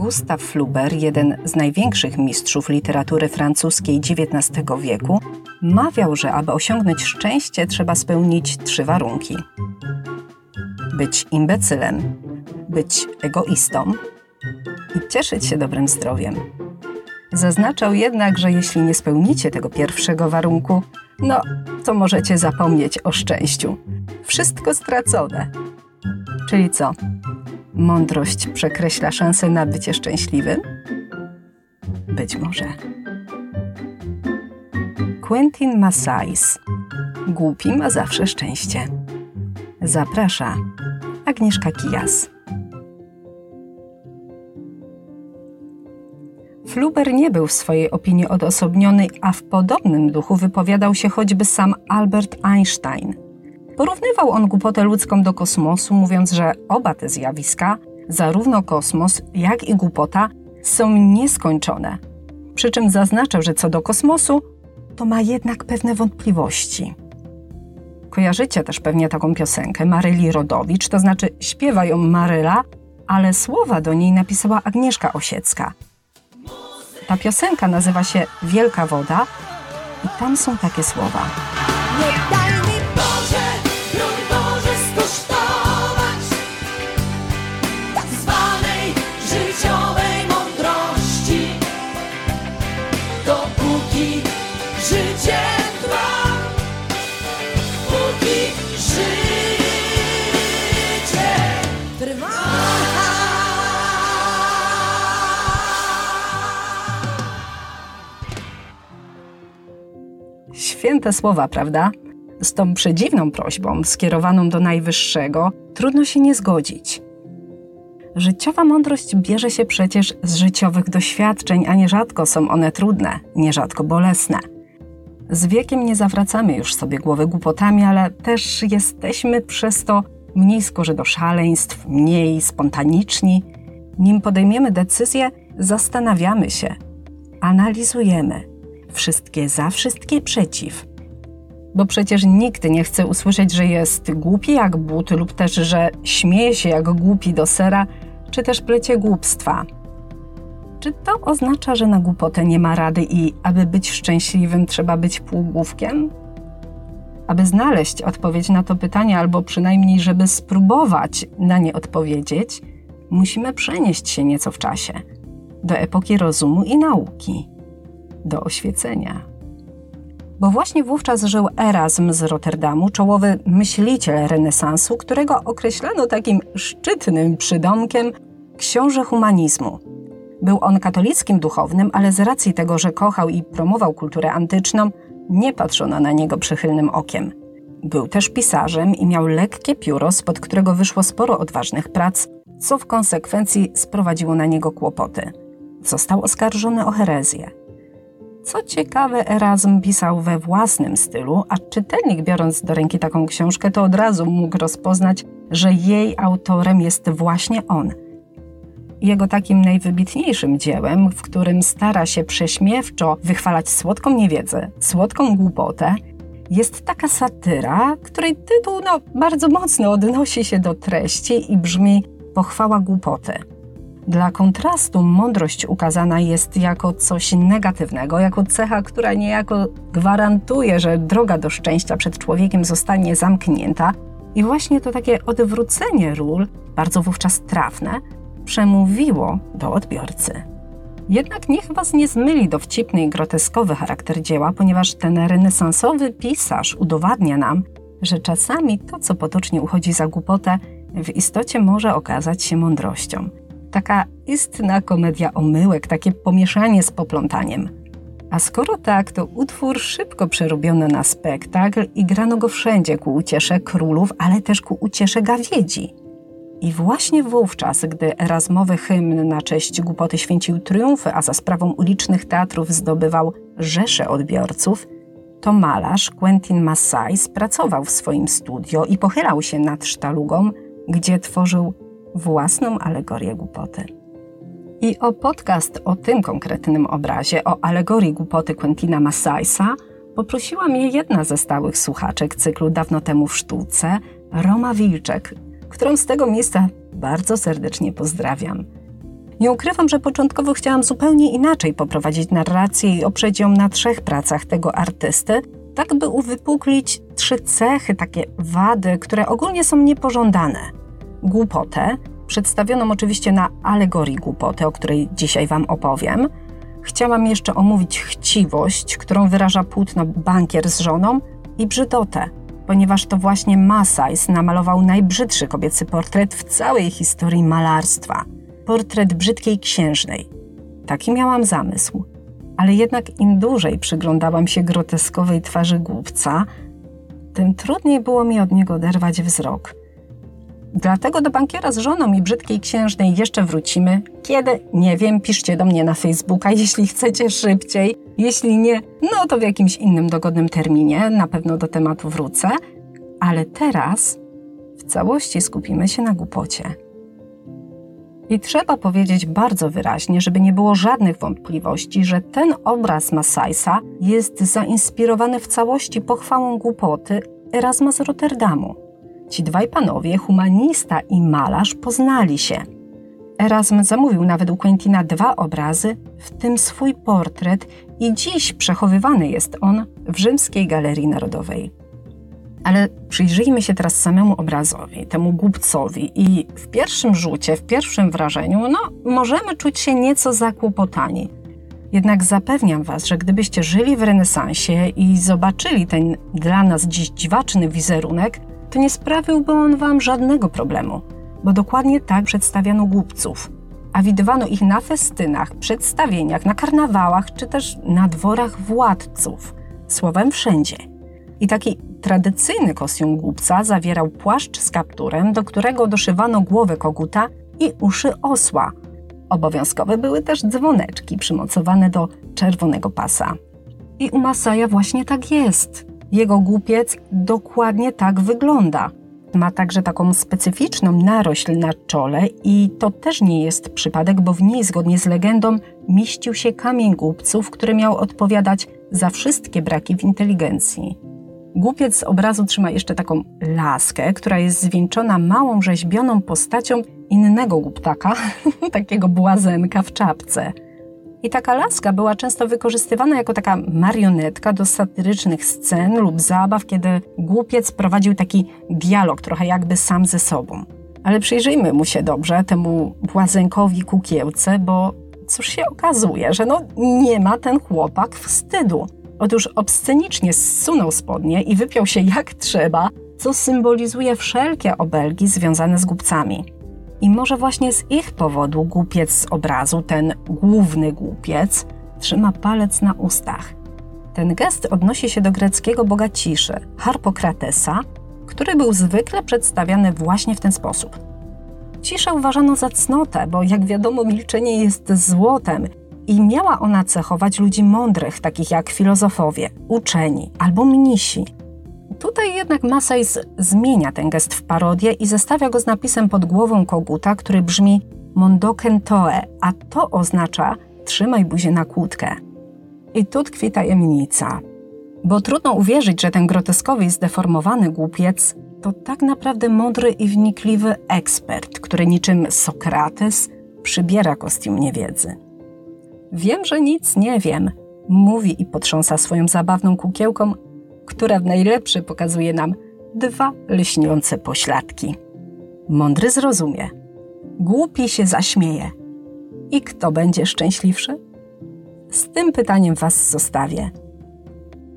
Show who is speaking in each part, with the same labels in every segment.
Speaker 1: Gustave Flaubert, jeden z największych mistrzów literatury francuskiej XIX wieku, mawiał, że aby osiągnąć szczęście, trzeba spełnić trzy warunki: być imbecylem, być egoistą i cieszyć się dobrym zdrowiem. Zaznaczał jednak, że jeśli nie spełnicie tego pierwszego warunku, no to możecie zapomnieć o szczęściu. Wszystko stracone. Czyli co? Mądrość przekreśla szansę na bycie szczęśliwym? Być może. Quentin Massais. Głupi ma zawsze szczęście. Zaprasza Agnieszka Kijas. Fluber nie był w swojej opinii odosobniony, a w podobnym duchu wypowiadał się choćby sam Albert Einstein. Porównywał on głupotę ludzką do kosmosu, mówiąc, że oba te zjawiska, zarówno kosmos, jak i głupota, są nieskończone. Przy czym zaznaczał, że co do kosmosu, to ma jednak pewne wątpliwości. Kojarzycie też pewnie taką piosenkę Maryli Rodowicz, to znaczy śpiewa ją Maryla, ale słowa do niej napisała Agnieszka Osiecka. Ta piosenka nazywa się Wielka Woda i tam są takie słowa. Święte słowa, prawda? Z tą przedziwną prośbą skierowaną do Najwyższego trudno się nie zgodzić. Życiowa mądrość bierze się przecież z życiowych doświadczeń, a nierzadko są one trudne, nierzadko bolesne. Z wiekiem nie zawracamy już sobie głowy głupotami, ale też jesteśmy przez to mniej skorzy do szaleństw, mniej spontaniczni. Nim podejmiemy decyzję, zastanawiamy się, analizujemy, wszystkie za, wszystkie przeciw. Bo przecież nikt nie chce usłyszeć, że jest głupi jak but, lub też, że śmieje się jak głupi do sera, czy też plecie głupstwa. Czy to oznacza, że na głupotę nie ma rady i aby być szczęśliwym trzeba być półgłówkiem? Aby znaleźć odpowiedź na to pytanie, albo przynajmniej żeby spróbować na nie odpowiedzieć, musimy przenieść się nieco w czasie do epoki rozumu i nauki do oświecenia. Bo właśnie wówczas żył Erasm z Rotterdamu, czołowy myśliciel renesansu, którego określano takim szczytnym przydomkiem książę humanizmu. Był on katolickim duchownym, ale z racji tego, że kochał i promował kulturę antyczną, nie patrzono na niego przychylnym okiem. Był też pisarzem i miał lekkie pióro, spod którego wyszło sporo odważnych prac, co w konsekwencji sprowadziło na niego kłopoty. Został oskarżony o herezję. Co ciekawe, Erasm pisał we własnym stylu, a czytelnik biorąc do ręki taką książkę, to od razu mógł rozpoznać, że jej autorem jest właśnie on. Jego takim najwybitniejszym dziełem, w którym stara się prześmiewczo wychwalać słodką niewiedzę, słodką głupotę, jest taka satyra, której tytuł no, bardzo mocno odnosi się do treści i brzmi Pochwała głupoty. Dla kontrastu mądrość ukazana jest jako coś negatywnego, jako cecha, która niejako gwarantuje, że droga do szczęścia przed człowiekiem zostanie zamknięta. I właśnie to takie odwrócenie ról, bardzo wówczas trafne, przemówiło do odbiorcy. Jednak niech Was nie zmyli dowcipny i groteskowy charakter dzieła, ponieważ ten renesansowy pisarz udowadnia nam, że czasami to, co potocznie uchodzi za głupotę, w istocie może okazać się mądrością. Taka istna komedia omyłek, takie pomieszanie z poplątaniem. A skoro tak, to utwór szybko przerobiono na spektakl i grano go wszędzie ku uciesze królów, ale też ku uciesze gawiedzi. I właśnie wówczas, gdy Erasmowy hymn na cześć głupoty święcił triumfy, a za sprawą ulicznych teatrów zdobywał rzesze odbiorców, to malarz Quentin Massais pracował w swoim studio i pochylał się nad sztalugą, gdzie tworzył własną alegorię głupoty. I o podcast o tym konkretnym obrazie, o alegorii głupoty Quentina Massaisa, poprosiła mnie jedna ze stałych słuchaczek cyklu Dawno temu w sztuce, Roma Wilczek, którą z tego miejsca bardzo serdecznie pozdrawiam. Nie ukrywam, że początkowo chciałam zupełnie inaczej poprowadzić narrację i oprzeć ją na trzech pracach tego artysty, tak by uwypuklić trzy cechy, takie wady, które ogólnie są niepożądane. Głupotę, przedstawioną oczywiście na alegorii głupoty, o której dzisiaj Wam opowiem. Chciałam jeszcze omówić chciwość, którą wyraża płótno bankier z żoną i brzydotę, ponieważ to właśnie Masajs namalował najbrzydszy kobiecy portret w całej historii malarstwa. Portret brzydkiej księżnej. Taki miałam zamysł. Ale jednak im dłużej przyglądałam się groteskowej twarzy głupca, tym trudniej było mi od niego oderwać wzrok. Dlatego do bankiera z żoną i brzydkiej księżnej jeszcze wrócimy. Kiedy? Nie wiem, piszcie do mnie na Facebooka, jeśli chcecie szybciej. Jeśli nie, no to w jakimś innym dogodnym terminie, na pewno do tematu wrócę. Ale teraz w całości skupimy się na głupocie. I trzeba powiedzieć bardzo wyraźnie, żeby nie było żadnych wątpliwości, że ten obraz Masajsa jest zainspirowany w całości pochwałą głupoty Erasma z Rotterdamu. Ci dwaj panowie, humanista i malarz, poznali się. Erasm zamówił nawet u Quentina dwa obrazy, w tym swój portret, i dziś przechowywany jest on w Rzymskiej Galerii Narodowej. Ale przyjrzyjmy się teraz samemu obrazowi, temu głupcowi, i w pierwszym rzucie, w pierwszym wrażeniu, no, możemy czuć się nieco zakłopotani. Jednak zapewniam Was, że gdybyście żyli w renesansie i zobaczyli ten dla nas dziś dziwaczny wizerunek, to nie sprawiłby on Wam żadnego problemu, bo dokładnie tak przedstawiano głupców. A widywano ich na festynach, przedstawieniach, na karnawałach czy też na dworach władców. Słowem wszędzie. I taki tradycyjny kostium głupca zawierał płaszcz z kapturem, do którego doszywano głowę koguta i uszy osła. Obowiązkowe były też dzwoneczki przymocowane do czerwonego pasa. I u Masaja właśnie tak jest. Jego głupiec dokładnie tak wygląda. Ma także taką specyficzną narośl na czole i to też nie jest przypadek, bo w niej zgodnie z legendą mieścił się kamień głupców, który miał odpowiadać za wszystkie braki w inteligencji. Głupiec z obrazu trzyma jeszcze taką laskę, która jest zwieńczona małą rzeźbioną postacią innego głuptaka, takiego błazenka w czapce. I taka laska była często wykorzystywana jako taka marionetka do satyrycznych scen lub zabaw, kiedy głupiec prowadził taki dialog, trochę jakby sam ze sobą. Ale przyjrzyjmy mu się dobrze, temu błazenkowi kukiełce, bo cóż się okazuje, że no nie ma ten chłopak wstydu. Otóż obscenicznie zsunął spodnie i wypiął się jak trzeba, co symbolizuje wszelkie obelgi związane z głupcami. I może właśnie z ich powodu głupiec z obrazu, ten główny głupiec, trzyma palec na ustach. Ten gest odnosi się do greckiego boga ciszy, Harpokratesa, który był zwykle przedstawiany właśnie w ten sposób. Ciszę uważano za cnotę, bo jak wiadomo, milczenie jest złotem i miała ona cechować ludzi mądrych, takich jak filozofowie, uczeni albo mnisi. Tutaj jednak Masejs zmienia ten gest w parodię i zestawia go z napisem pod głową koguta, który brzmi Mondoken toe, a to oznacza trzymaj buzię na kłódkę. I tu tkwi tajemnica. Bo trudno uwierzyć, że ten groteskowy i zdeformowany głupiec to tak naprawdę mądry i wnikliwy ekspert, który niczym Sokrates przybiera kostium niewiedzy. Wiem, że nic nie wiem, mówi i potrząsa swoją zabawną kukiełką, która w najlepszy pokazuje nam dwa lśniące pośladki. Mądry zrozumie, głupi się zaśmieje. I kto będzie szczęśliwszy? Z tym pytaniem Was zostawię.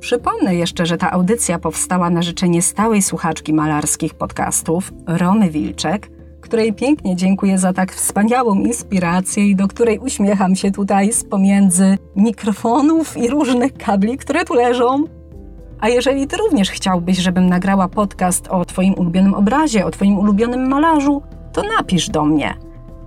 Speaker 1: Przypomnę jeszcze, że ta audycja powstała na życzenie stałej słuchaczki malarskich podcastów Romy Wilczek, której pięknie dziękuję za tak wspaniałą inspirację i do której uśmiecham się tutaj z pomiędzy mikrofonów i różnych kabli, które tu leżą. A jeżeli Ty również chciałbyś, żebym nagrała podcast o Twoim ulubionym obrazie, o Twoim ulubionym malarzu, to napisz do mnie.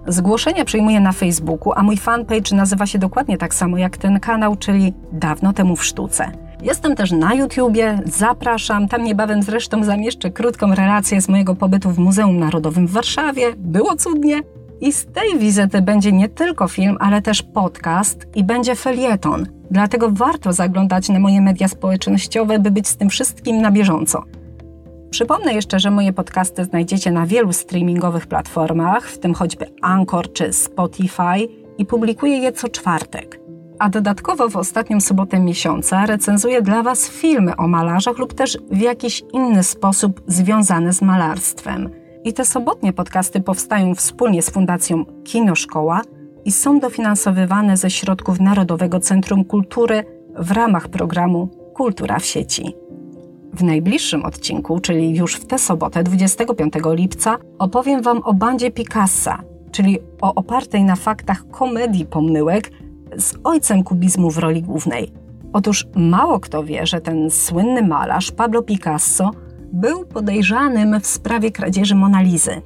Speaker 1: Zgłoszenia przyjmuję na Facebooku, a mój fanpage nazywa się dokładnie tak samo jak ten kanał, czyli Dawno temu w sztuce. Jestem też na YouTubie, zapraszam. Tam niebawem zresztą zamieszczę krótką relację z mojego pobytu w Muzeum Narodowym w Warszawie. Było cudnie. I z tej wizyty będzie nie tylko film, ale też podcast i będzie felieton. Dlatego warto zaglądać na moje media społecznościowe, by być z tym wszystkim na bieżąco. Przypomnę jeszcze, że moje podcasty znajdziecie na wielu streamingowych platformach, w tym choćby Anchor czy Spotify, i publikuję je co czwartek. A dodatkowo w ostatnią sobotę miesiąca recenzuję dla Was filmy o malarzach lub też w jakiś inny sposób związane z malarstwem. I te sobotnie podcasty powstają wspólnie z Fundacją Kino Szkoła i są dofinansowywane ze środków Narodowego Centrum Kultury w ramach programu Kultura w sieci. W najbliższym odcinku, czyli już w tę sobotę, 25 lipca, opowiem Wam o bandzie Picassa, czyli o opartej na faktach komedii pomyłek z ojcem kubizmu w roli głównej. Otóż mało kto wie, że ten słynny malarz Pablo Picasso był podejrzanym w sprawie kradzieży Monalizy.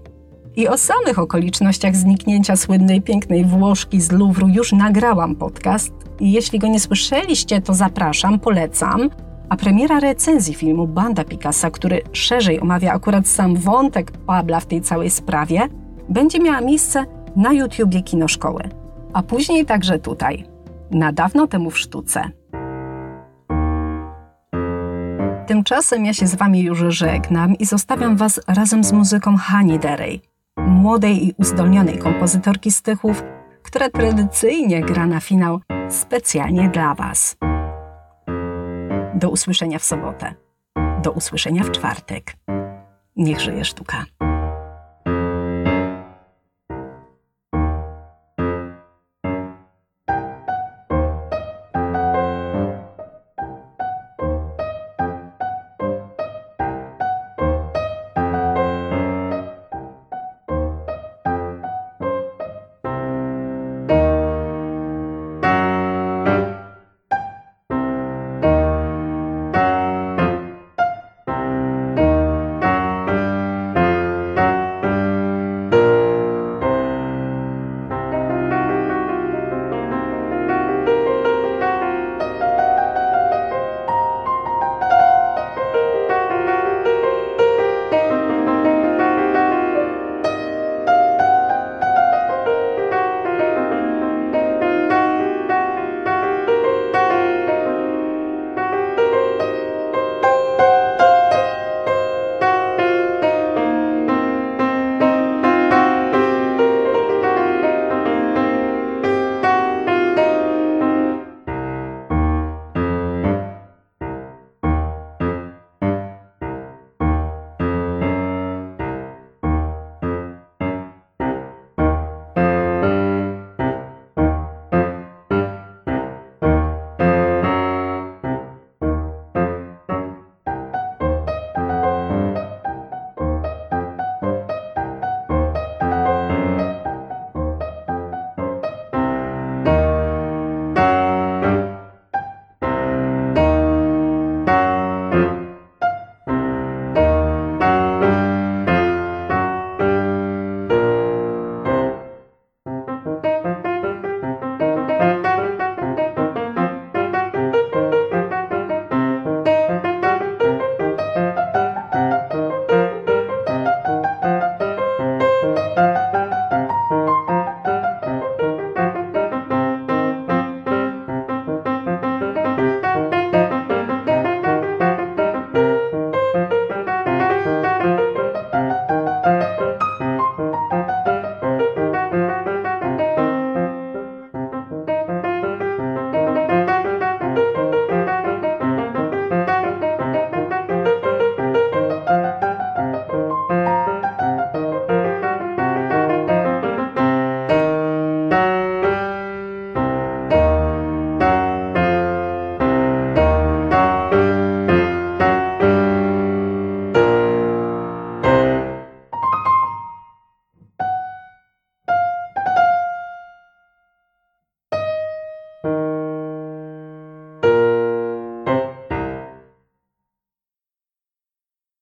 Speaker 1: I o samych okolicznościach zniknięcia słynnej pięknej Włoszki z Louvru już nagrałam podcast. I jeśli go nie słyszeliście, to zapraszam, polecam. A premiera recenzji filmu Banda Picassa, który szerzej omawia akurat sam wątek Pabla w tej całej sprawie, będzie miała miejsce na YouTubie Kinoszkoły. A później także tutaj, na dawno temu w sztuce. Tymczasem ja się z Wami już żegnam i zostawiam Was razem z muzyką Hani Derey, młodej i uzdolnionej kompozytorki stychów, która tradycyjnie gra na finał specjalnie dla Was. Do usłyszenia w sobotę. Do usłyszenia w czwartek. Niech żyje sztuka.